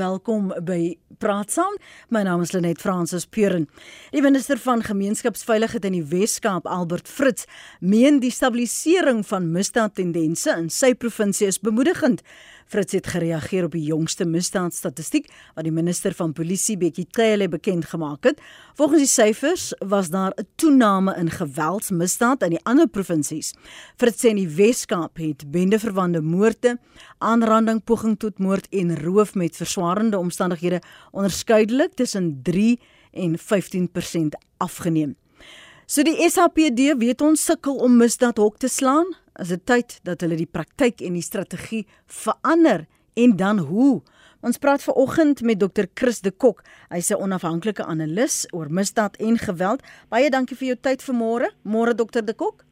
Welkom by Praat Saam. My naam is Lenet Fransis Puren. Die minister van Gemeenskapsveiligheid in die Wes-Kaap, Albert Fritz, meen die stabilisering van misdaadtendense in sy provinsie is bemoedigend. Fritz het gereageer op die jongste misdaadstatistiek wat die minister van Polisie Bekkie Cele bekend gemaak het. Volgens die syfers was daar 'n toename in geweldsmisdaad in die ander provinsies. Fritz sê in die Wes-Kaap het bendeverwante moorde, aanranding, poging tot moord en roof met verswaarende omstandighede onderskeidelik tussen 3 en 15% afgeneem. So die SAPD weet ons sukkel om misdaad hok te slaan is dit tyd dat hulle die praktyk en die strategie verander en dan hoe? Ons praat ver oggend met Dr. Chris de Kok. Hy's 'n onafhanklike analis oor misdaad en geweld. Baie dankie vir jou tyd vanmôre. Môre Dr. de Kok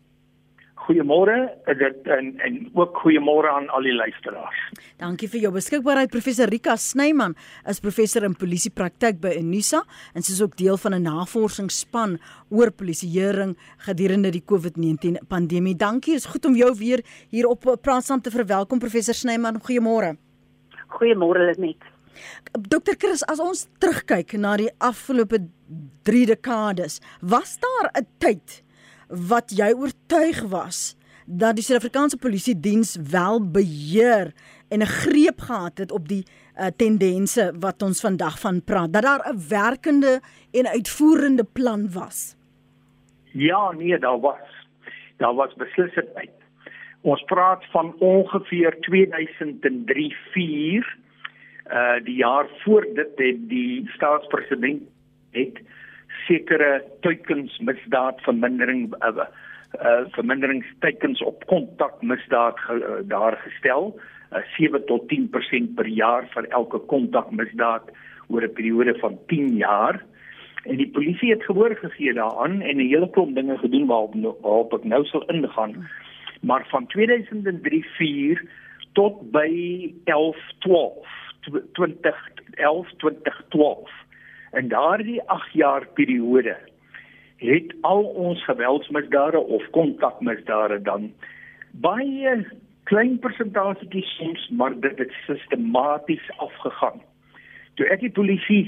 goeiemôre dit en en ook goeiemôre aan al die luisteraars. Dankie vir jou beskikbaarheid professor Rika Snyman is professor in polisiepraktyk by Unisa en sy is ook deel van 'n navorsingsspan oor polisieering gedurende die COVID-19 pandemie. Dankie, is goed om jou weer hier op praat saam te verwelkom professor Snyman. Goeiemôre. Goeiemôre net. Dokter Chris, as ons terugkyk na die afgelope 3 dekades, was daar 'n tyd wat jy oortuig was dat die Suid-Afrikaanse polisie diens wel beheer en 'n greep gehad het op die uh, tendense wat ons vandag van praat dat daar 'n werkende en uitvoerende plan was. Ja, nee, daar was. Daar was beslis dit. Ons praat van ongeveer 2003-4 uh die jaar voor dit het die staatspresident het sekere teikens misdaad vermindering uh, uh verminderingsteikens op kontakmisdaad ge, uh, daar gestel. Uh, 7 tot 10% per jaar vir elke kontakmisdaad oor 'n periode van 10 jaar. En die polisie het gehoor gegee daaraan en 'n hele klomp dinge gedoen waarop waarop ek nou sal ingaan. Maar van 2003-4 tot by 11-12 2011 2012 In daardie 8 jaar periode het al ons geweldsmisdade of kontakmisdade dan baie klein persentasie soms maar dit het sistematies afgegaan. Toe ek die polisie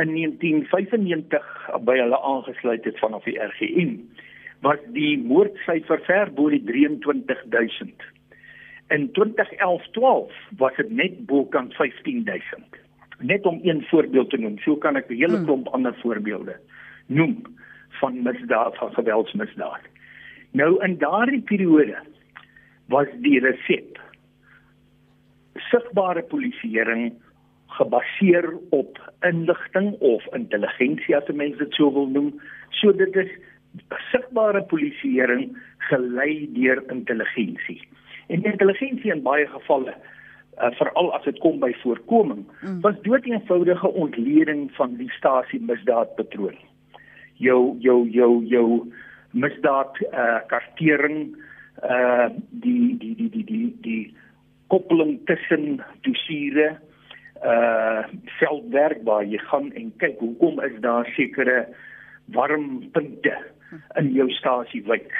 in 1995 by hulle aangesluit het vanaf die RGM was die moordsyfer ver bo die 23000. In 2011-12 was dit net bo kan 15000 net om een voorbeeld te noem. So kan ek 'n hele hmm. klomp ander voorbeelde noem van misdaad van geweldsmisdaad. Nou in daardie periode was die resep sigbare polisieering gebaseer op inligting of intelligensie as mense dit sou wil noem. So dit is sigbare polisieering gelei deur intelligensie. En intelligensie in baie gevalle uh, veral as dit kom by voorkoming, mm. was doeteenvoudige ontleding van die stasie misdaadpatroon. Jou jou jou jou misdaad uh, kartering uh die die die die die die koppeling tussen dossiere uh veldwerk waar jy gaan en kyk hoekom is daar sekere warm punte in jou stasie wyk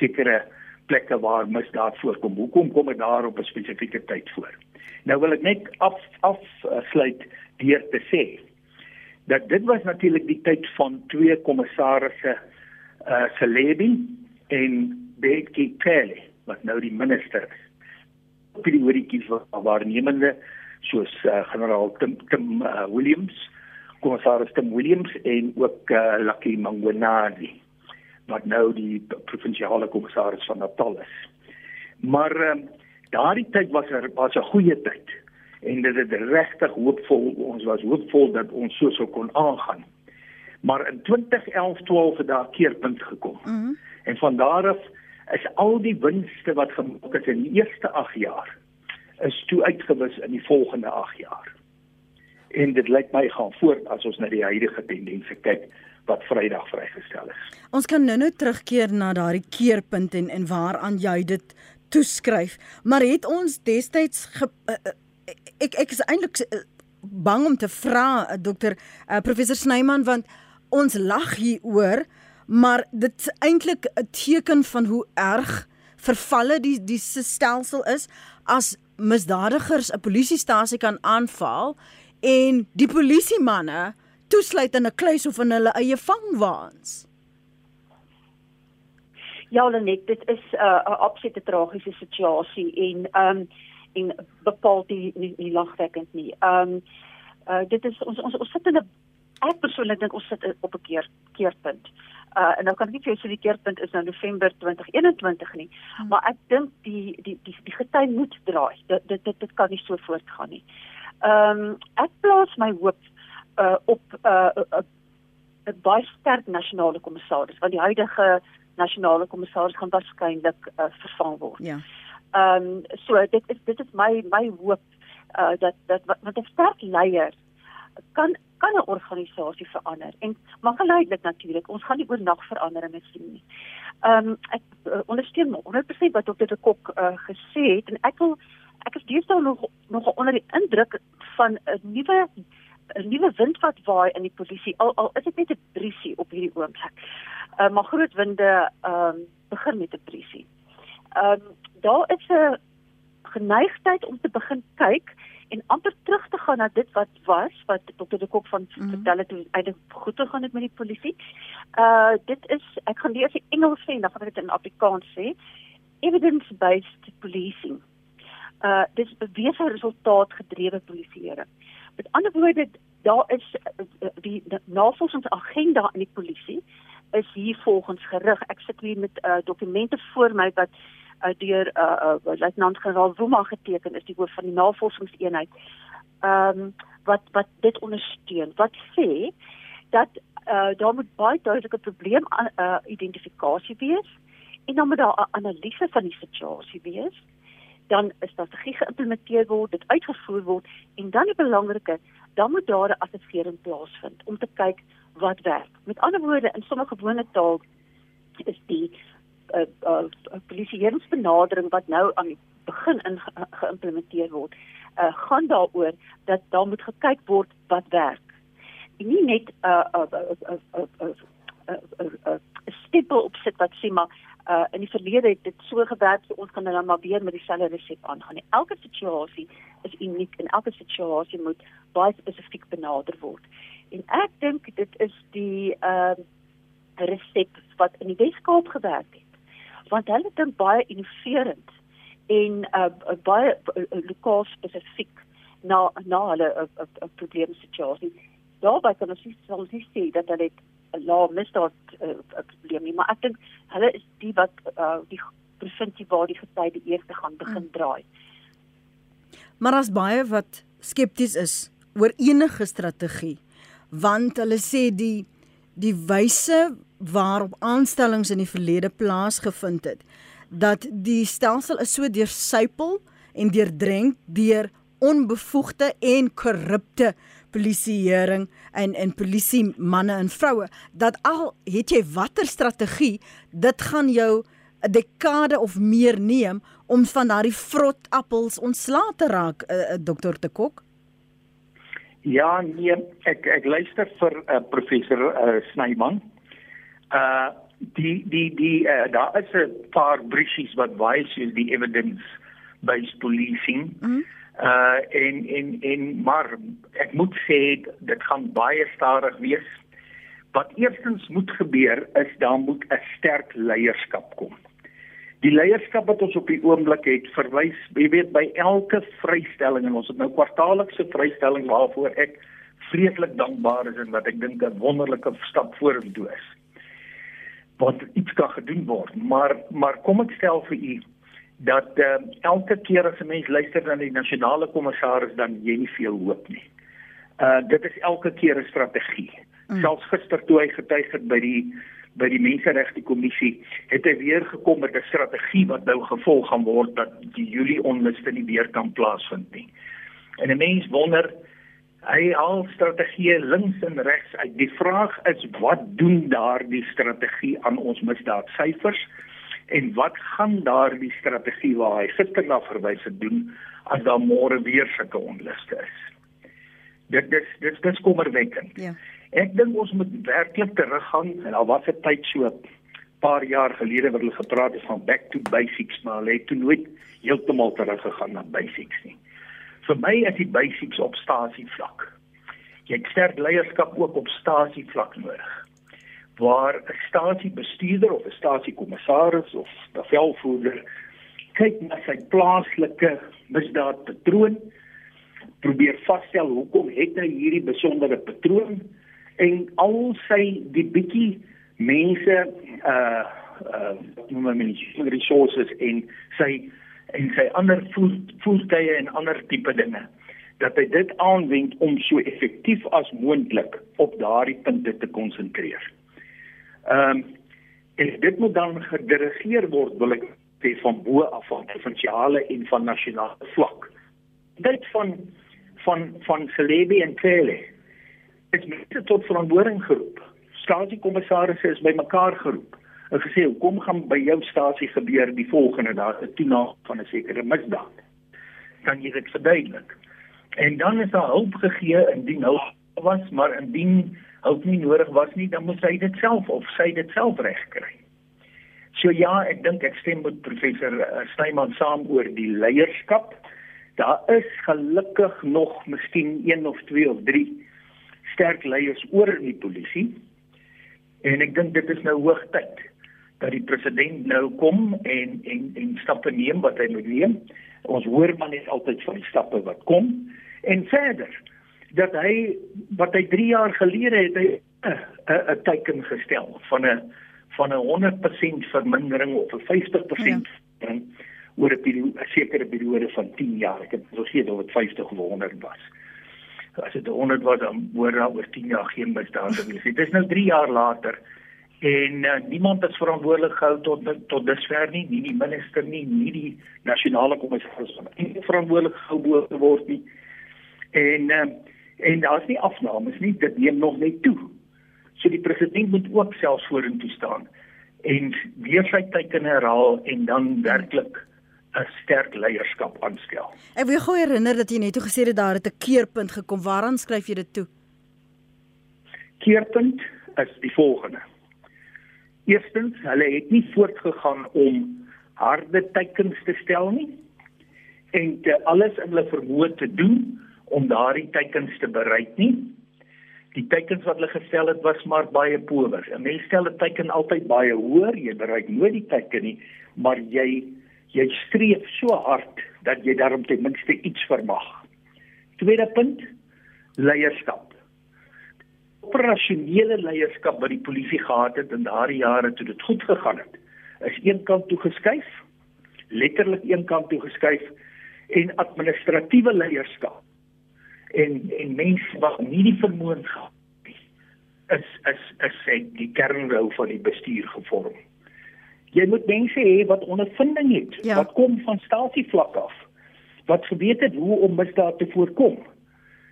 sekere plekke waar misdaad voorkom. Hoekom kom dit daar op 'n spesifieke tyd voor? Nou wil ek net af afsluit deur te sê dat dit was natuurlik die tyd van twee kommissarisse uh Celebi en Bekkie Cele wat nou die minister is. Oortjies van waarnemende soos uh, generaal Tim, Tim uh, Williams, kommissaris Tim Williams en ook uh, Lucky Mangwenadi wat nou die provinsiale kommissaris van Natal is. Maar uh, daardie tyd was er was 'n goeie tyd en dit het regtig hoopvol ons was hoopvol dat ons so sou kon aangaan. Maar in 2011-12 het daar keerpunt gekom. Mm -hmm. En van daar af is al die winste wat gemaak is in die eerste 8 jaar is toe uitgewis in die volgende 8 jaar. En dit lyk my gaan voort as ons na die huidige tendense kyk wat Vrydag vrygestel is. Ons kan nou-nou terugkeer na daardie keerpunt en en waaraan jy dit toeskryf, maar het ons destyds uh, uh, ek ek is eintlik uh, bang om te vra uh, dokter uh, professor Snyman want ons lag hieroor, maar dit is eintlik 'n teken van hoe erg vervalle die die stelsel is as misdadigers 'n polisiestasie kan aanval en die polisie manne toesluit in 'n kluis of in hulle eie vangwaans. Ja, Lenet, dit is 'n uh, 'n absolute tragiese situasie en ehm um, en bepaal die nie, nie lagwekkend nie. Ehm um, uh, dit is ons ons ons sit in 'n ek persoonlik dink ons sit op 'n keer keerpunt. Uh en nou kan ek nie vir jou sê die keerpunt is nou November 2021 nie, hmm. maar ek dink die die die die gety moet draai. Dit dit dit, dit kan nie so voortgaan nie. Ehm um, ek plaas my hoop uh op 'n uh, 'n baie sterk nasionale kommissaris want die huidige nasionale kommissaris gaan waarskynlik uh, vervang word. Ja. Ehm um, so dit is dit is my my hoop uh dat dat wat 'n sterk leier kan kan 'n organisasie verander en maar geleidelik natuurlik. Ons gaan nie oornag veranderinge sien nie. Ehm um, ek uh, ondersteun 100% wat Dr. de Kok uh, gesê het en ek wil ek is deesdae nog nog onder die indruk van 'n nuwe 'n nuwe wind wat waai in die polisie. Al al is dit net 'n briesie op hierdie oomblik. Uh, maar groot winde ehm um, begin met 'n briesie. Ehm um, daar is 'n geneigtheid om te begin kyk en amper terug te gaan na dit wat was wat Dr. de Kok van mm -hmm. vertel het hoe eintlik goed te gaan het met die polisie. Uh dit is ek gaan lees in Engels sê dan gaan ek dit in Afrikaans sê. Evidence based policing. Uh dis bewese resultaat gedrewe polisieering. Met ander woorde daar is uh, die, die navorsingsagenda in die polisie is hier volgens gerig. Ek sit hier met uh, dokumente voor my wat uh, deur uh, uh, luitenant-generaal Wuma geteken is die hoof van die navorsingseenheid. Ehm um, wat wat dit ondersteun. Wat sê dat uh, daar moet baie duidelike probleem uh, identifikasie wees en dan moet daar 'n analise van die situasie wees. Dan is strategie geïmplementeer word, dit uitgevoer word en dan die belangrike, dan moet daar 'n assessering plaasvind om te kyk wat werk. Met ander woorde, in sommige gewone taal is die uh, uh, polisieeringsbenadering wat nou aan die begin in ge geïmplementeer word, uh, gaan daaroor dat daar moet gekyk word wat werk. En nie net 'n uh, uh, uh, uh, uh, uh, uh, uh, stipel op sit wat sê maar uh, in die verlede het dit so gewerk, so ons kan dan maar weer met dieselfde resep aangaan. Elke situasie is uniek en elke situasie moet baie spesifiek benader word. En ek dink dit is die ehm uh, resep wat in die Weskaap gewerk het. Want hulle het baie innoverend en uh, baie uh, lokaal spesifiek na na hulle 'n uh, uh, probleemsituasie. Daarby kan ons sal sê dat hulle 'n lae misdaad uh, probleem nie, maar ek dink hulle is die wat uh, die provinsie waar die gety die eerste gaan begin hmm. draai. Maar as baie wat skepties is oor enige strategie want hulle sê die die wyse waarop aanstellings in die verlede plaasgevind het dat die stelsel is so deursuipel en deurdrenk deur onbevoegde en korrupte polisieering en en polisie manne en vroue dat al het jy watter strategie dit gaan jou 'n dekade of meer neem om van daardie vrot appels ontslae te raak uh, uh, dokter de Kok Ja, nee, ek ek luister vir uh, professor uh, Snyman. Uh die die die uh, daar is 'n paar briefies wat wys is die evidence based policing. Mm -hmm. Uh en en en maar ek moet sê dit gaan baie stadig wees. Wat eerstens moet gebeur is daar moet 'n sterk leierskap kom. Die leierskap wat ons op die oomblik het, verwys, jy weet, by elke vrystelling en ons het nou kwartaallikse vrystelling waarvoor ek vreeslik dankbaar is en wat ek dink 'n wonderlike stap vorentoe is. Wat iets kan gedoen word, maar maar kom ek stel vir u dat uh, elke keer as 'n mens luister na die nasionale kommissaris dan jy nie veel hoop nie. Uh dit is elke keer 'n strategie. Mm. Selfs gister toe hy getuig het by die by die menseregte kommissie het hy weer gekom met 'n strategie wat nou gevolg gaan word dat die Julie onluste nie weer kan plaasvind nie. En 'n mens wonder hy al strategieë links en regs uit. Die vraag is wat doen daardie strategie aan ons misdaadsyfers en wat gaan daardie strategie waar hy gister na verwys het doen as daar môre weer sulke onluste is. Dit dis dis dis kommerwekkend. Ja. Ek dink ons moet werklik teruggaan en al was dit tyd so 'n paar jaar gelede wat hulle gepraat het van back to basics maar hulle het toe nooit heeltemal teruggegaan na basics nie. Vir my is die basics op stasie vlak. Jy het sterk leierskap ook op stasie vlak nodig. Waar 'n stasiebestuurder of 'n stasiekommissaris of bevelvoerder kyk na sy plaaslike misdaadpatroon, probeer vasstel hoekom het hy hierdie besondere patroon en al sy die bietjie mense uh uh noem maar mens resources en sy en sy ander voertuie en ander tipe dinge dat hy dit aanwend om so effektief as moontlik op daardie punte te konsentreer. Ehm um, en dit moet dan gedirigeer word wil ek sê van bo af van provinsiale en van nasionale vlak. Dit van van van Celebi en Kele is mense tot verantwoording geroep. Staatskommissaris is bymekaar geroep en gesê kom gaan by jou stasie gebeur die volgende daar 'n toename van 'n sekere misdaad. Kan jy dit verduidelik? En dan is daar hulp gegee indien hulp was, maar indien hulp nie nodig was nie, dan moet hy dit self of sy dit self regkry. So ja, ek dink ek stem met professor eh, Snyman saam oor die leierskap. Daar is gelukkig nog miskien 1 of 2 of 3 sterk leiers oor in die polisie. En ek dink dit is nou hoogtyd dat die president nou kom en en en stappe neem wat hy moet neem. Ons hoor maar net altyd van die stappe wat kom en verder dat hy wat hy 3 jaar gelede het hy 'n teken gestel van 'n van 'n 100% vermindering of 'n 50% ja. oor 'n periode sekere periode van 10 jaar. Ek het vergeet of dit 50 of 100 was. As dit 100 was dan hoor daar oor 10 jaar geen misdaad te wees. Dit is nou 3 jaar later en uh, niemand is verantwoordelik gehou tot tot dusver nie nie die minister nie nie die nasionale kommissaris van nie verantwoordelik gehou word nie en uh, en daar's nie afnames nie dit neem nog net toe so die president moet ook self vorentoe staan en weer sy teken herhaal en dan werklik 'n sterk leierskap aanstel. Ek wil gou herinner dat jy net gesê het daar het 'n keerpunt gekom. Waaraan skryf jy dit toe? Keerpunt is die volgende. Eerstens, hulle het nie voortgegaan om harde teikens te stel nie en te alles in hulle vermoë te doen om daardie teikens te bereik nie. Die teikens wat hulle gestel het was maar baie power. 'n Mens stel 'n teiken altyd baie hoër, jy bereik nooit die teiken nie, maar jy jy streef so hard dat jy daarom ten minste iets vermag. Tweede punt, leierskap operasionele leierskap wat die polisie gehad het in daardie jare toe dit goed gegaan het, is eenkant toe geskuif, letterlik eenkant toe geskuif en administratiewe leierskap en en mense wat nie die vermoë gehad het is is is sê die kernrou van die bestuur gevorm. Jy moet mense hê wat ondervinding het, ja. wat kom van stasievlak af, wat geweet het hoe om misdaad te voorkom.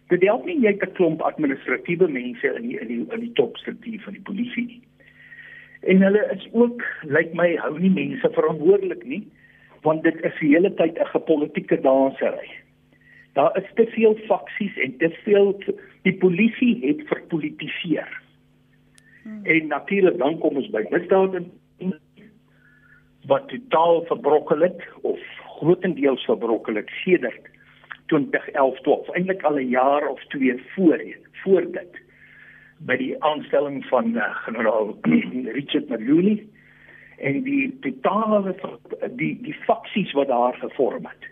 Dit help nie jy 'n klomp administratiewe mense in die in die in die topstruktuur van die polisie nie. En hulle is ook lyk like my hou nie mense verantwoordelik nie want dit is die hele tyd 'n gepolitiese dansery. Daar is te veel faksies en te veel die polisie het verpolitiseer. Hmm. En natuurlik dan kom ons by misdaad en wat totaal verbrokkel het of grootendeels verbrokkel het sedert 2011 12 eintlik al 'n jaar of twee voorheen voor dit by die aanstelling van uh, generaal Richard Marluli en die totale die die faksies wat daar gevorm het.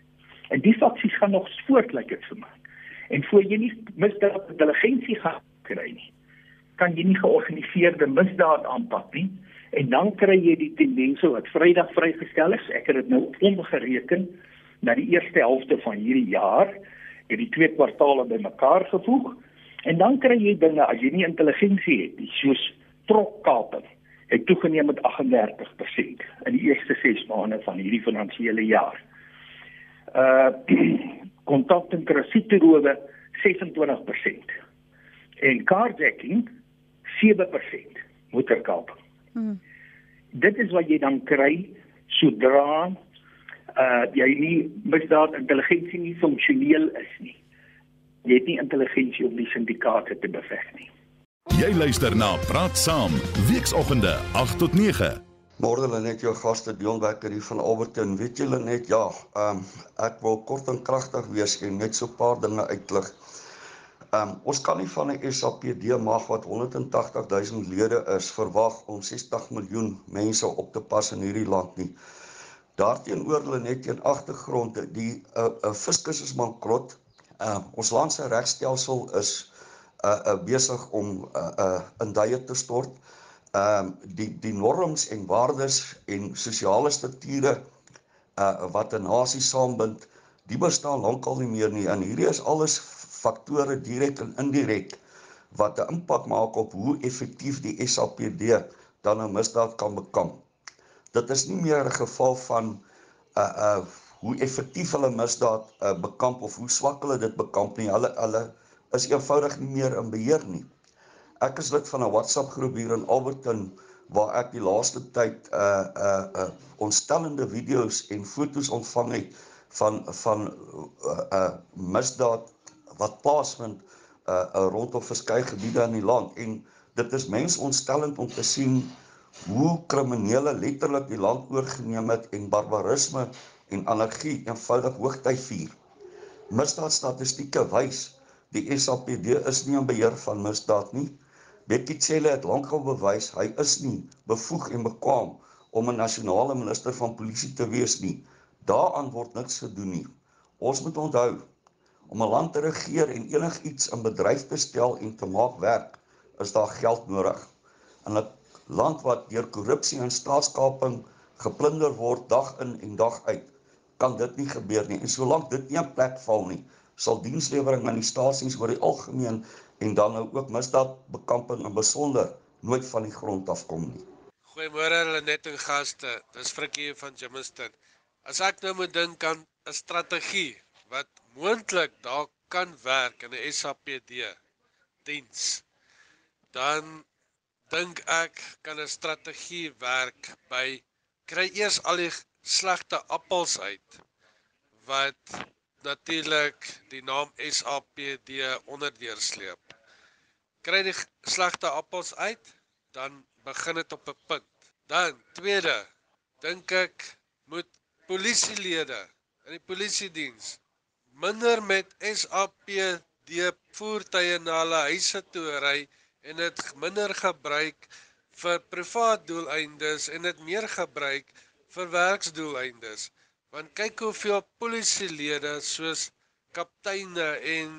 En die faksies gaan nog voortlyk dit vir my. En voor jy nie misdaad intelligensie gaan kry nie, kan jy nie georganiseerde misdaad aanpak nie en dan kry jy die tendense wat Vrydag vrygestel is. Ek het dit nou omgereken na die eerste helfte van hierdie jaar het die twee kwartaale bymekaar gevoeg en dan kry jy dinge as jy nie intelligensie het nie soos trokkaping het toegeneem met 38% in die eerste 6 maande van hierdie finansiële jaar. Uh kontak en kredietrowe 26% en carjacking 7% motorkaping. Hmm. Dit is wat jy dan kry sodra uh jy nie misdaad intelligensie nie funksioneel is nie. Jy het nie intelligensie om die syndikaate te beveg nie. Jy luister na Praat Saam, weekoggende 8 tot 9. Môre hulle net jou gaste Dion Becker hier van Alberton. Weet julle net ja, um ek wil kort en kragtig weer skien net so 'n paar dinge uitlig. Um ons kan nie van 'n SAPD mag wat 180 000 lede is verwag om 60 miljoen mense op te pas in hierdie land nie. Daarteenoor hulle net teen agtergronde die 'n uh, 'n uh, fiskus is bankrot. Uh ons land se regstelsel is uh, uh besig om uh, uh in duie te stort. Um die die norms en waardes en sosiale strukture uh wat 'n nasie saambind, die bestaan lankal nie meer nie. En hierdie is alles faktore direk en indirek wat 'n impak maak op hoe effektief die SAPD dan 'n misdaad kan bekamp. Dit is nie meer 'n geval van uh, uh hoe effektief hulle misdaad uh, bekamp of hoe swak hulle dit bekamp nie. Hulle hulle is eenvoudig nie meer in beheer nie. Ek is lid van 'n WhatsApp groep hier in Alberton waar ek die laaste tyd 'n uh, 'n uh, uh, ontstellende video's en foto's ontvang het van van 'n uh, uh, misdaad wat plaasvind uh, rondom verskeie gebiede in die land en dit is mensontstellend om te sien hoe kriminele letterlik die land oorgeneem het en barbarisme en anargie eenvoudig hoogtyd vier. Misdaadstatistieke wys die SAPD is nie in beheer van misdaad nie. Bekkie Cele het lankal bewys hy is nie bevoeg en bekwam om 'n nasionale minister van polisie te wees nie. Daaraan word niks gedoen nie. Ons moet onthou Om 'n land te regeer en enigiets in bedryf te stel en te maak werk, is daar geld nodig. In 'n land wat deur korrupsie en staatskaping geplunder word dag in en dag uit, kan dit nie gebeur nie. En solank dit nie 'n plek val nie, sal dienslewering aan die stasies oor die algemeen en dan nou ook misdaadbekamping in besonder nooit van die grond af kom nie. Goeiemôre hulle net en gaste. Dis Frikkie van Jimiston. As ek nou moet dink aan 'n strategie wat moontlik daar kan werk in 'n SAPD diens dan dink ek kan 'n strategie werk by kry eers al die slegte appels uit wat natuurlik die naam SAPD onderdeursleep kry die slegte appels uit dan begin dit op 'n punt dan tweede dink ek moet polisielede in die polisie diens minder met SAPD voertuie na hulle huise toe ry en dit minder gebruik vir privaat doeleindes en dit meer gebruik vir werksdoeleindes. Want kyk hoeveel polisielede soos kapteine en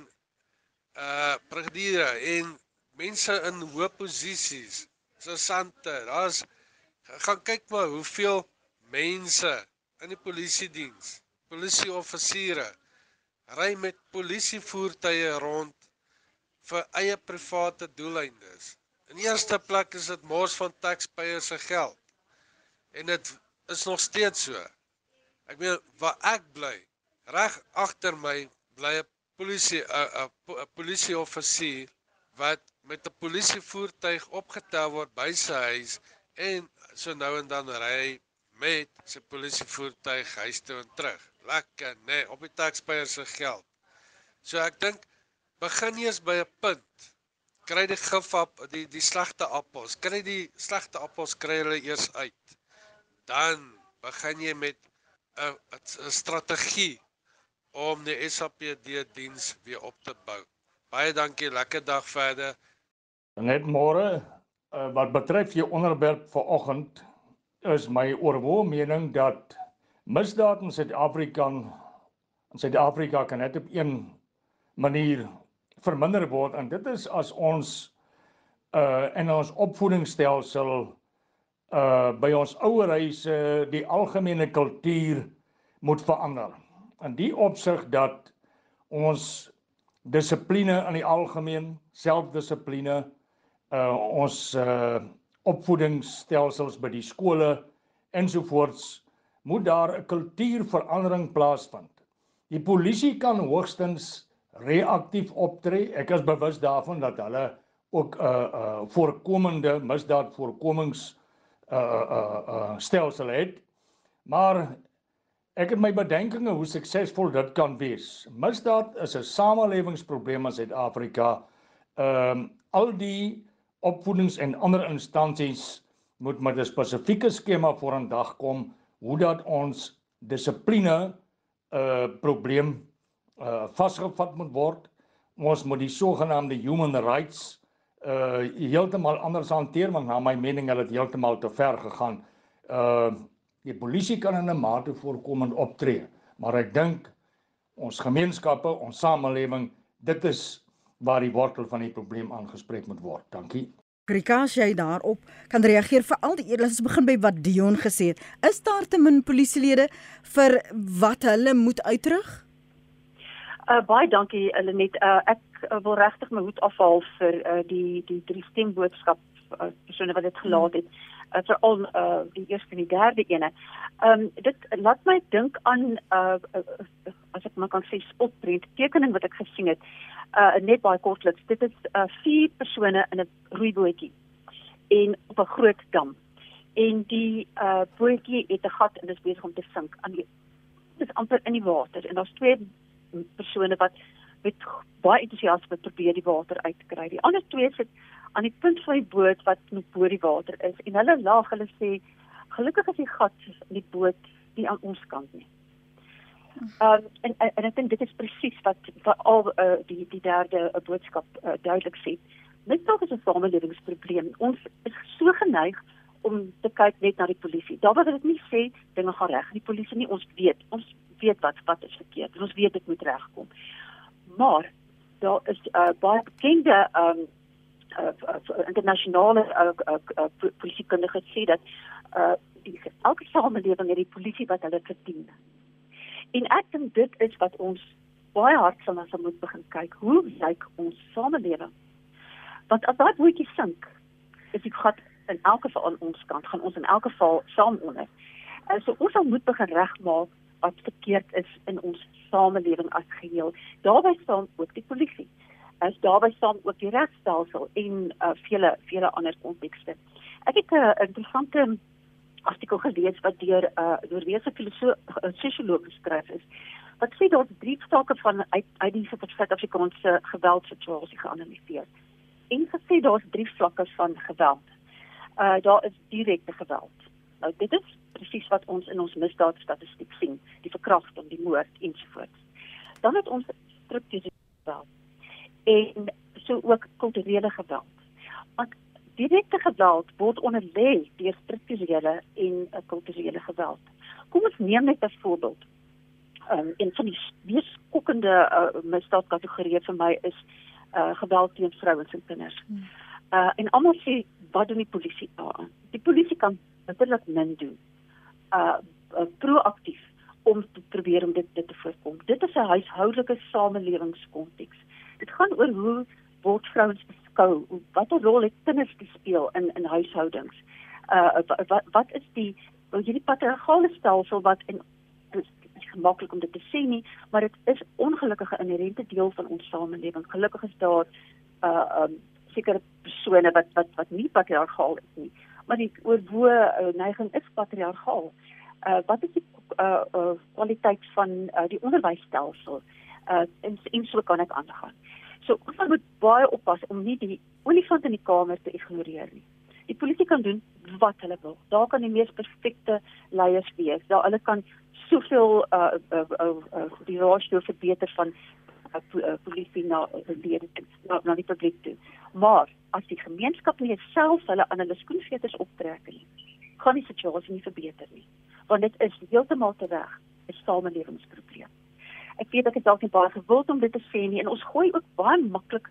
uh brigadiere en mense in hoë posisies, sergeante, daar's gaan kyk maar hoeveel mense in die polisie diens, polisieoffisiere ry met polisievoertuie rond vir eie private doeleindes. In eerste plek is dit mors van taxpayers se geld. En dit is nog steeds so. Ek weet waar ek bly, reg agter my bly 'n polisie 'n 'n polisieoffisier wat met 'n polisievoertuig opgetel word by sy huis en so nou en dan ry met sy polisievoertuig huis toe en terug. Lekker, nê, nee, op die taxpayer se geld. So ek dink begin eers by 'n punt. Kry die gif op die die slegte appels. Kry die slegte appels kry hulle eers uit. Dan begin jy met 'n strategie om die SAPD diens weer op te bou. Baie dankie, lekker dag verder. Net môre uh, wat betref jou onderwerp vir oggend is my oorwoe mening dat misdaad in Suid-Afrika in Suid-Afrika kan net op een manier verminder word en dit is as ons uh in ons opvoedingsstelsel uh by ons ouerhuise die algemene kultuur moet verander. In die opsig dat ons dissipline in die algemeen, selfdissipline uh ons uh opvoedingsstelsels by die skole ensovoorts moet daar 'n kultuurverandering plaasvind. Die polisie kan hoogstens reaktief optree. Ek is bewus daarvan dat hulle ook 'n uh, uh voorkomende misdaad voorkomings uh uh uh stelsel het. Maar ek het my bedenkinge hoe suksesvol dit kan wees. Misdaad is 'n samelewingsprobleem in Suid-Afrika. Ehm um, al die opvoedings en ander instansies moet met 'n spesifieke skema voor aan dag kom hoe dat ons dissipline 'n uh, probleem uh vasgevat moet word. ons moet die sogenaamde human rights uh heeltemal anders hanteer want na my mening het dit heeltemal te ver gegaan. Uh die polisie kan in 'n mate voorkomend optree, maar ek dink ons gemeenskappe, ons samelewing, dit is waar die wortel van die probleem aangespreek moet word. Dankie. Krikas jy daarop kan reageer vir al die eerlikes begin by wat Dion gesê het. Is daar te min polisielede vir wat hulle moet uitrig? Uh baie dankie Lenet. Uh ek wil regtig my hoed afhaal vir uh die die drie stemboodskap uh, persone wat dit gelaat het. Uh, veral uh die eerste en die derde ene. Um dit laat my dink aan uh, as ek maar kan sê spotprent tekening wat ek gesien het. Uh net baie kortliks. Dit is uh vier persone in 'n roeibootjie en op 'n groot dam. En die uh bootjie het 'n gat en dit is besig om te sink. Aan die dit is amper in die water en daar's twee persone wat met baie entoesiasme probeer die water uitkry. Die ander twee sit aan die punt van die boot wat nog bo die water is en hulle lag, hulle sê gelukkig is die gat in die boot nie aan ons kant nie. Um, en, en en ek dink dit is presies wat wat al uh, die die derde uh, boodskap uh, duidelik sê. Net dalk is 'n samelewingsprobleem. Ons is so geneig om te kyk net na die polisie. Daar waar dit nie sê dinge gaan reg, die polisie nie ons weet. Ons weet wat wat is verkeerd. Ons weet dit moet regkom. Maar daar is uh, baie bekende um uh, uh, internasionale uh, uh, uh, polisiekundiges sê dat uh, die elke samelewing het die polisie wat hulle verdien. En ek dink dit is wat ons baie hard sal ons moet begin kyk. Hoe lyk ons samelewing? Want as daai bootjie sink, is dit gat in elke geval aan ons kant gaan ons in elke geval saam onder. En so ons moet begin regmaak wat verkeerd is in ons samelewing as geheel. Daarby staan ook die polisie. As daarby staan ook die regstelsel en uh, vele vele ander kontekste. Ek het 'n uh, interessante artikel gelees wat deur 'n uh, Noorse filosoof uh, sosioloog geskryf is. Wat sê daar's drie stake van uit uit die Suid-Afrikaanse geweldsituasie geanaliseer. En gesê daar's drie vlakke van geweld. Uh daar is direkte geweld. Nou dit is presies wat ons in ons misdaadstatistiek sien, die verkrachting, die moord ensovoorts. Dan het ons strukturele geweld en so ook kulturele geweld. Want direkte geweld word onderlê deur strukturele en uh, kulturele geweld. Kom ons neem net 'n voorbeeld. Um, en van die mees skokkende uh, misdaadkategorieë vir my is uh, geweld teen vrouens en kinders. Uh, en almal sê wat doen die polisie daaraan? Die polisie kan natuurlik min doen uh, uh proaktief om te probeer om dit dit te voorkom. Dit is 'n huishoudelike samelewingskonteks. Dit gaan oor hoe word vrouens beskou, watter rol het kinders speel in in huishoudings. Uh wat wat is die hierdie patriargale stelsel wat in gemaklik om dit te sê nie, maar dit is ongelukkige inherente deel van ons samelewing. Gelukkig is daar uh um sekere persone wat wat wat nie patriargaal is nie maar die oorwoe uh, neiging is patriargaal. Uh wat is die uh, uh kwaliteit van uh, die onderwysstelsel? Uh en, en so kan ek aangaan. So ons moet baie oppas om nie die olifant in die kamer te ignoreer nie. Die polisie kan doen wat hulle wil. Daar kan die mees perfekte leiers wees. Daar hulle kan soveel uh uh, uh, uh die rasio verbeter van polisie na die na, na die publiek toe. Maar as die gemeenskap nie self hulle aan hulle skoenveters optrek nie, gaan die situasie nie verbeter nie. Want dit is heeltemal te reg 'n samelewingsprobleem. Ek weet ek het dalk nie baie gewild om dit te sê nie en ons gooi ook baie maklik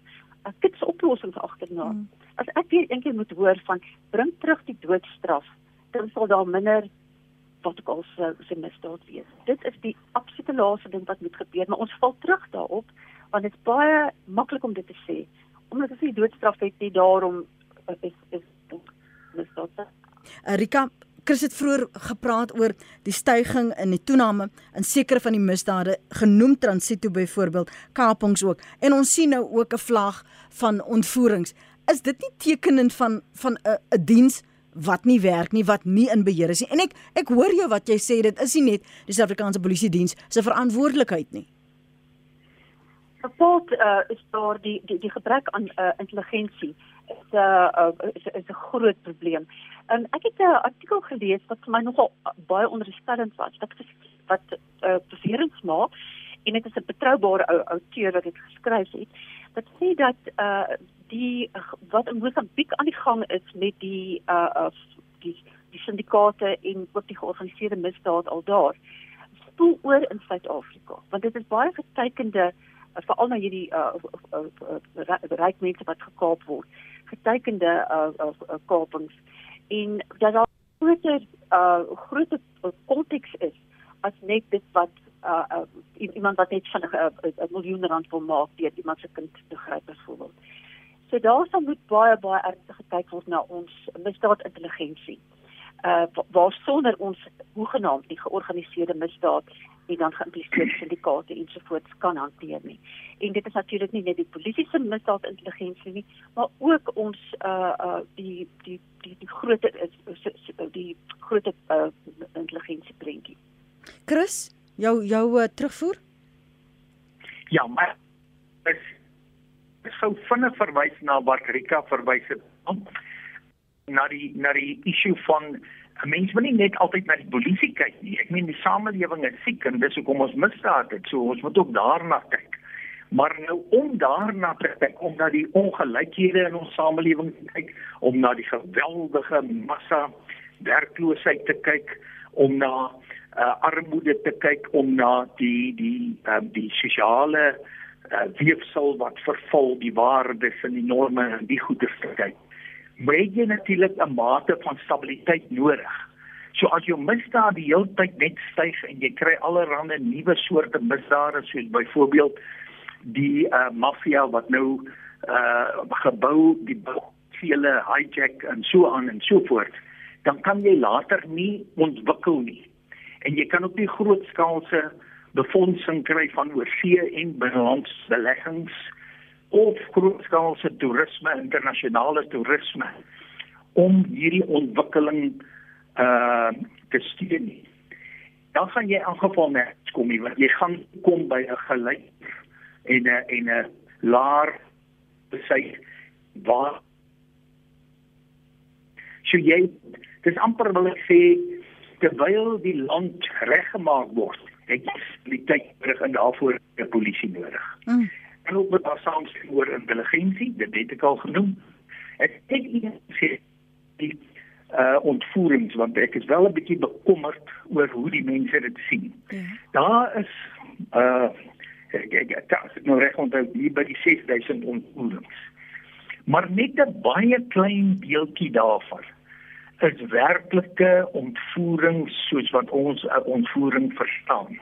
'n kits oplossing agterna. Hmm. As ek weer eendag moet hoor van bring terug die doodstraf, dan sal daar minder wat ek al sê se misdaad wees. Dit is die absolute laaste ding wat moet gebeur, maar ons val terug daarop want dit is baie maklik om dit te sê omdat as jy doodstraf het nie daarom uh, is is misdaad. Erika Chris het vroeër gepraat oor die stygings in die toename in sekere van die misdade genoem transito byvoorbeeld kapings ook en ons sien nou ook 'n vlag van ontvoerings is dit nie tekenend van van 'n 'n diens wat nie werk nie wat nie in beheer is nie en ek ek hoor jou wat jy sê dit is nie net die Suid-Afrikaanse polisie diens se verantwoordelikheid nie Gevolg uh, is daar die die die gebrek aan uh, intelligensie is 'n uh, uh, is, is 'n groot probleem. En ek het 'n artikel gelees wat vir my nogal baie onderstellend was. Wat wat uh, beserings maak en dit is 'n betroubare ou outeur wat dit geskryf het. Wat sê dat uh die wat in Mosambiek aan die gang is met die uh, uh die die syndikaate en ook die georganiseerde misdaad al daar spoel oor in Suid-Afrika. Want dit is baie getekende uh, veral nou hierdie uh, uh, uh, uh, ryk mense wat gekaap word getekende uh, uh, uh, kapings. En dat daar groter uh groter konteks is as net dit wat uh, uh iemand wat net van 'n uh, uh, miljoen rand wil maak deur iemand se kind te gryp byvoorbeeld. So daar sal moet baie baie ernstig gekyk word na ons misdaadintelligensie. Uh waar sonder ons hoegenaamd die georganiseerde misdaad en dan geïmpliseerde syndikaate ensovoorts kan hanteer nie. En dit is natuurlik nie net die polisie se misdaadintelligensie nie, maar ook ons uh uh die die die die groot die groot uh intelligensie prentjie. Chris, jou jou uh, terugvoer? Ja, maar is ek sou vinnig verwys na wat Rika verwys het na die na die issue van mense wil nie net altyd na die polisie kyk nie. Ek meen die samelewing is siek en dis hoekom ons misdaad het. So ons moet ook daarna kyk. Maar nou om daarna te kyk, om na die ongelykhede in ons samelewing te kyk, om na die geweldige massa werkloosheid te kyk, om na uh, armoede te kyk, om na die die um, die sosiale uh, weefsel wat verval, die waardes en die norme en die goeie te kyk moet jy natuurlik 'n mate van stabiliteit nodig. So as jou misdaad die hele tyd net styg en jy kry allerlei nuwe soorte misdade soos byvoorbeeld die uh, maffia wat nou uh gebou die vele hijack en so aan en so voort dan kan jy later nie ontwikkel nie en jy kan ook nie grootskaalse befondsing kry van oorsee en binnelandse beleggings of grootskaalse toerisme, internasionale toerisme om hierdie ontwikkeling uh te steun. Dan gaan jy aangeval net kom nie, want jy gaan kom by 'n gelyk en 'n en 'n laer besig waar so jy dis amper wil ek sê terwyl die land reggemaak word, het jy die tyd terug en daarvoor 'n polisie nodig. Mm en ook met haar saamstem oor intelligensie, dit het ek al genoem. Ek het gesê die uh ontvoerings want ek is wel 'n bietjie bekommerd oor hoe die mense dit sien. Ja. Daar is uh ek ek ek nou reg onthou hier by die 6000 ontvoerings. Maar net 'n baie klein deeltjie daarvan is werklike ontvoerings soos wat ons 'n ontvoering verstaan.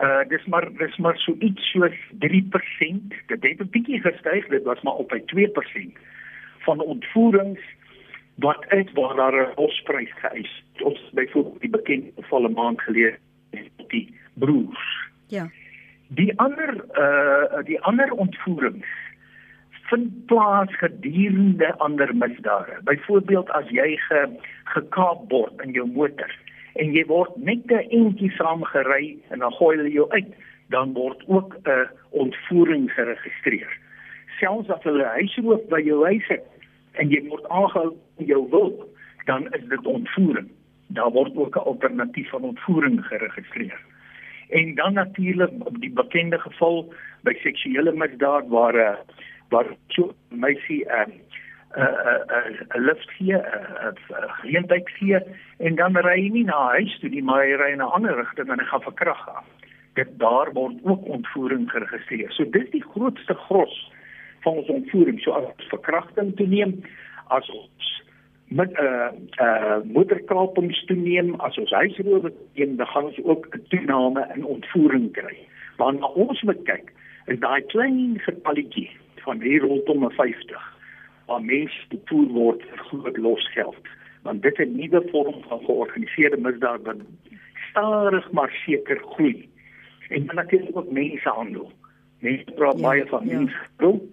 Uh dis maar dis maar so iets soos 3%. Dit het 'n bietjie gestyg, dit was maar op by 2% van ontvoerings wat uit waar daar 'n hofprys geëis. Ons byvoorbeeld die bekende gevalle maand gelede die broers. Ja. Die ander uh die ander ontvoerings vind plaas gedurende ander misdade. Byvoorbeeld as jy ge, gekaap word in jou motor en jy word net 'n entjie saamgery en dan gooi hulle jou uit, dan word ook 'n ontvoering geregistreer. Selfs as hulle huisroof by jou huis het en jy word aangehou in jou wil, dan is dit ontvoering. Daar word ook 'n alternatief van ontvoering geregistreer. En dan natuurlik die bekende geval by seksuele misdaad waar 'n eh, waar so meisie 'n uh, 'n 'n lift gee, 'n geleentheid gee en dan ry hy nie na huis toe nie, maar hy ry in 'n ander rigting en hy gaan verkrag aan. Dit daar word ook ontvoering geregistreer. So dis die grootste gros van ons ontvoering. So as verkrachting toeneem, as ons met 'n uh, uh moederkapings toeneem, as ons huisrowe toeneem, dan gaan ons ook 'n toename in ontvoering kry. Want ons moet kyk, is daai klein getalletjie van hier rondom 50 waar mense toevoer word vir groot losgeld. Want dit is 'n nuwe vorm van georganiseerde misdaad wat stadig maar seker groei. En dan natuurlik ook mensehandel mense praat ja, baie van ja. mensehandel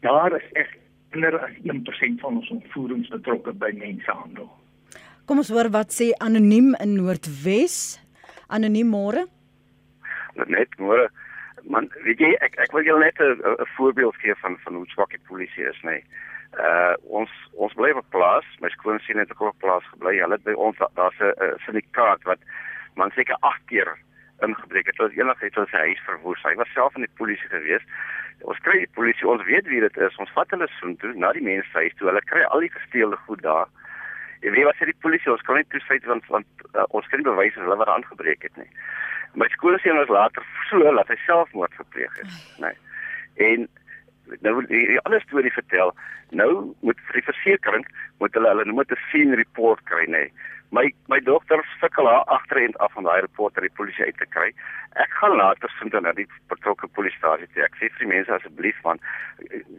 daar is ek minder as 1% van ons ontvoerings betrokke by mensehandel kom ons hoor wat sê anoniem in Noordwes. Anoniem môre. Net môre man weet jy ek ek wil julle net 'n voorbeeld gee van van hoe swak die polisie is nê nee uh ons ons bly op plaas my skoonsien het ook op plaas gebly hulle het by ons daar's 'n syndikaat wat man seker 8 keer ingebreek het. Hulle enigiets hulle sy huis verwoes. Hy was self in die polisie gewees. Ons kry die polisie, ons weet wie dit is. Ons vat hulle soontoe na die mense huis toe. Hulle kry al die gesteelde goed daar. Wie was dit die polisie? Ons kan nie toesluit want want uh, ons kan nie bewys hulle wat aangebreek het nie. My skoolseun was later so dat hy selfmoord gepleeg het, nê. Nee. En nou die, ander storie vertel. Nou moet vir die versekerings moet hulle hulle moet 'n scene report kry, nê. Nee. My my dogter sukkel haar agterend af van daai rapport uit die polisie uit te kry. Ek gaan later vind dan die betrokke polisiestasie toe. Ek sê vir die mense asseblief van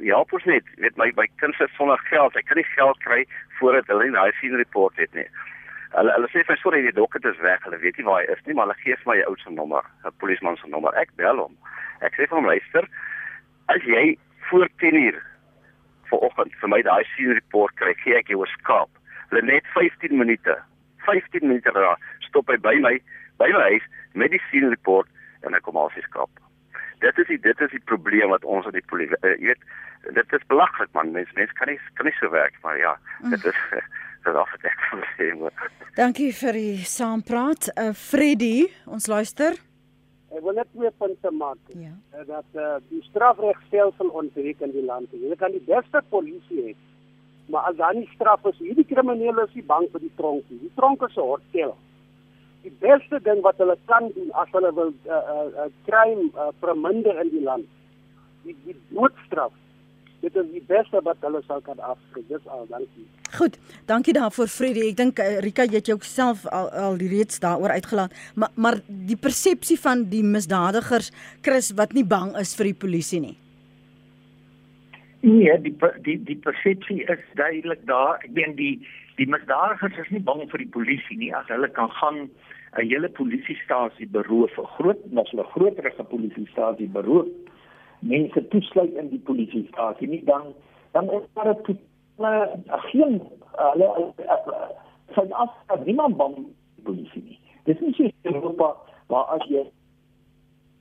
help ons net. Weet my my kind sit sonder geld. Ek kan nie geld kry voordat hulle daai scene report het nie. Hulle hulle sê vir sorry die dokter is weg. Hulle weet nie waar hy is nie, maar hulle gee vir my ou se nommer, 'n polisieman se nommer. Ek bel hom. Ek sê vir hom luister, as jy voor 10uur vanoggend vir my daai scene report kry, gee ek jou 'n skaap. Hulle net 15 minute 15 minute daar stop hy by my by my huis met die scene report en ek kom al sy skap. Dit is die, dit is die probleem wat ons aan die polisie uh, jy weet dit is belaglik man mens mens kan nie kan nie so werk maar ja dit is dit af het ek sê maar. Dankie vir die saampraat. Uh, Freddy, ons luister. Ek wil net twee punte maak. Ja. Uh, dat uh, die strafregstelsel ontbreek in die land. Jy kan die beste polisie hê Maar as dan nie straf is, hierdie kriminele is nie bang vir die tronk nie. Die tronk is 'n hotel. Die beste ding wat hulle kan doen as hulle wil 'n uh, uh, uh, crime uh, verminder in die land, die die doodstraf. Dit is die beste wat hulle sal kan afskryf. Dis al, dankie. Goed, dankie daarvoor Freddie. Ek dink uh, Rika jy het jouself al al reeds daaroor uitgelaat, maar maar die persepsie van die misdadigers Chris wat nie bang is vir die polisie nie. Nee, die die die persepsie is duidelik daar. Ek meen die die misdadigers is nie bang vir die polisie nie as hulle kan gaan 'n hele polisiestasie beroof, 'n groot nog 'n groterige polisiestasie beroof. Mense toesluit in die polisiestasie nie dan dan is daar 'n geen hulle van af niemand bang polisie nie. Dis nie so Europa waar as jy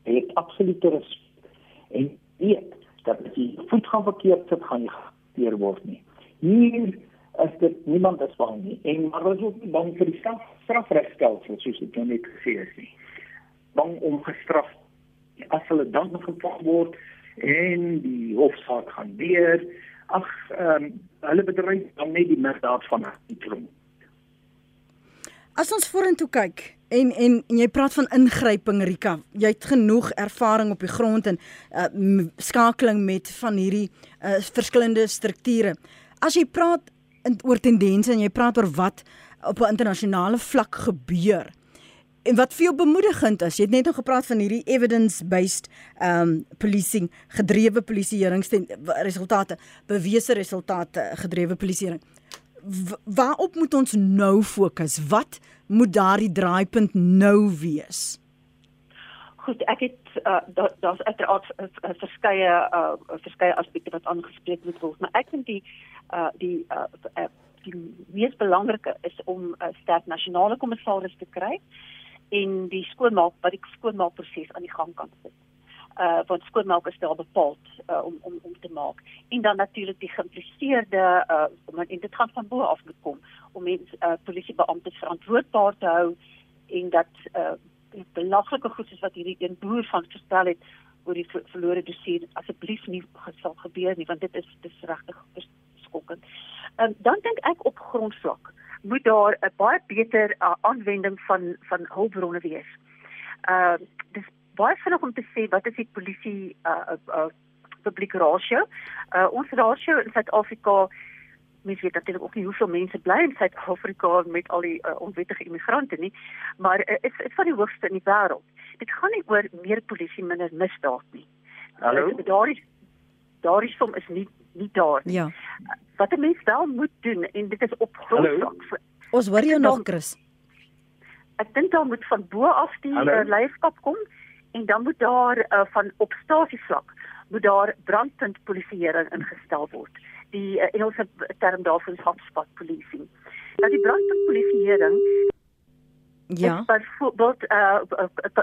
het absolute respek en weet dat as jy voet gaan verkeerd sit, gaan jy gekeer word nie. Hier is dit niemand is bang nie. En maar ons ook bang vir die straf strafregstelsel soos dit nou net gesê is nie. Bang om gestraf as hulle dan gevang word en die hofsaak gaan weer. Ag, ehm um, hulle bedryf dan net die misdaad van die tronk. As ons vorentoe kyk en en en jy praat van ingryping Rika, jy het genoeg ervaring op die grond en uh, skakeling met van hierdie uh, verskillende strukture. As jy praat in, oor tendense en jy praat oor wat op 'n internasionale vlak gebeur. En wat vir jou bemoedigend is, jy het net nou gepraat van hierdie evidence-based um policing, gedrewe polisieering resultate, bewese resultate gedrewe polisieering waarop moet ons nou fokus? Wat moet daardie draaipunt nou wees? Goed, ek het uh, daar's da uiteraard verskeie uh, verskeie aspekte wat aangespreek moet word, maar ek dink die uh, die uh, uh, die mees belangrike is om 'n uh, sterk nasionale kommissaris te kry en die skoonmaak wat die skoonmaakproses aan die gang kan sit. Uh wat skoonmaakers daar bepaal uh, om om om te maak. En dan natuurlik die geïmpliseerde uh en dit gaan van bo af gekom om mense uh polisiebeamptes verantwoordbaar te hou en dat uh belaglike goed soos wat hierdie een boer van gestel het oor die verlore dossier asseblief nie sal gebeur nie want dit is dis regtig skokkend. Um, dan dink ek op grondvlak moet daar 'n baie beter uh, aanwending van van hulpbronne wees. Uh dis baie vinnig om te sê wat is die polisie uh uh publiek rasio. Uh ons rasio in Suid-Afrika mens weet natuurlik ook nie hoeveel mense bly in Suid-Afrika met al die uh, onwettige immigrante nie, maar uh, is is van die hoogste in die wêreld. Dit gaan nie oor meer polisie minder misdaad nie. Hallo. Daardie daardie som is nie nie daar nie. Ja. Wat 'n mens wel moet doen en dit is op grondvlak. Ons hoor jou nog Chris. Ek dink daar moet van bo af die uh, leierskap kom en dan moet daar uh, van op stasievlak moet daar brandpunt polisieering ingestel word. Die uh, Engelse term daarvoor is hotspot policing. Nou die brandpunt Ja. Byvoorbeeld uh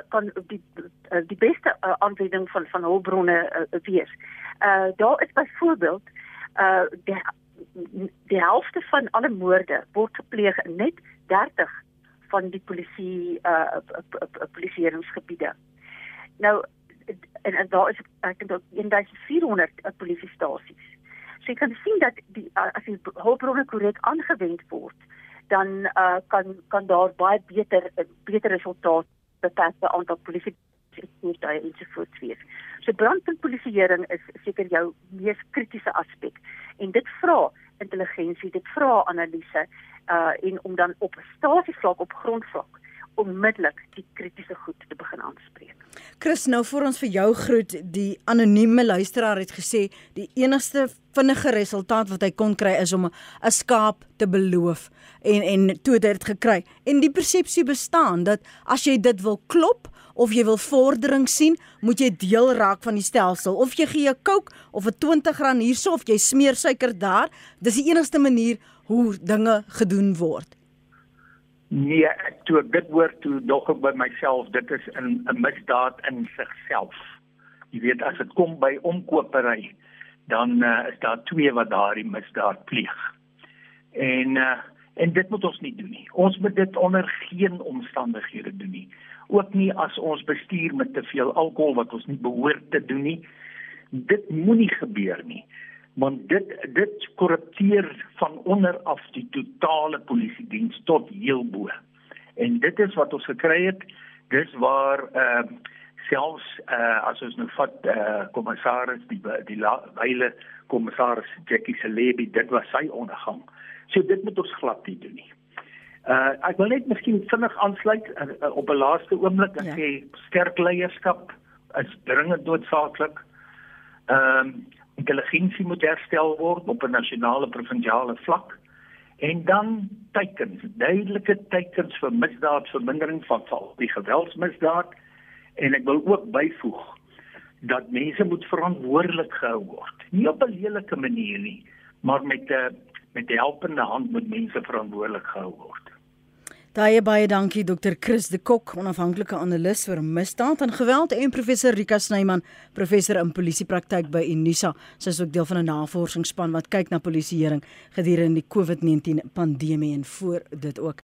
kan die uh, die beste uh, aanwending van van hulpbronne uh, wees. Uh daar is byvoorbeeld uh die die helfte van alle moorde word gepleeg in net 30 van die polisie uh polisieeringsgebiede. Nou en, en daar is ek dink 1400 uh, polisiestasies. So jy kan sien dat die uh, as die hulpbronne korrek aangewend word, dan uh, kan kan daar baie beter beter resultate betreffende aantal polisie voertuie ensovoorts wees. So brandpuntpolisieering is seker jou mees kritiese aspek en dit vra intelligensie, dit vra analise uh en om dan op stasievlak op grondvlak onmiddellik die kritiese goed te begin aanspreek. Chris, nou vir ons vir jou groet, die anonieme luisteraar het gesê die enigste vinnige resultaat wat hy kon kry is om 'n skaap te beloof en en toe het hy dit gekry. En die persepsie bestaan dat as jy dit wil klop of jy wil vordering sien, moet jy deel raak van die stelsel. Of jy gee 'n Coke of 'n R20 hierso of jy smeer suiker daar, dis die enigste manier hoe dinge gedoen word. Nee, ek toe dit hoor toe dog ek by myself, dit is 'n 'n misdaad in sigself. Jy weet as dit kom by omkopery, dan uh, is daar twee wat daardie misdaad pleeg. En uh, en dit moet ons nie doen nie. Ons moet dit onder geen omstandighede doen nie. Ook nie as ons bestuur met te veel alkohol wat ons nie behoort te doen nie. Dit moenie gebeur nie want dit dit korrupteer van onder af die totale polisie diens tot heel bo. En dit is wat ons gekry het. Dis waar ehm uh, selfs uh, as ons nou vat eh uh, kommissaris die die wyle kommissaris Jackie Celebi dit was sy ondergang. So dit moet ons glad nie doen nie. Uh ek wil net miskien vinnig aansluit uh, uh, op 'n laaste oomblik en ja. sê sterk leierskap is dringend noodsaaklik. Ehm um, intelligensie moet herstel word op 'n nasionale provinsiale vlak en dan teikens, duidelike teikens vir misdaadvermindering van val die geweldsmisdaad en ek wil ook byvoeg dat mense moet verantwoordelik gehou word. Nie op 'n lelike manier nie, maar met 'n met die helpende hand moet mense verantwoordelik gehou word. Baie baie dankie Dr. Chris de Kok, onafhanklike analis oor misdaad en geweld en professor Rika Snyman, professor in polisiepraktyk by Unisa. Sy is ook deel van 'n navorsingsspan wat kyk na polisieering gedurende die COVID-19 pandemie en voor dit ook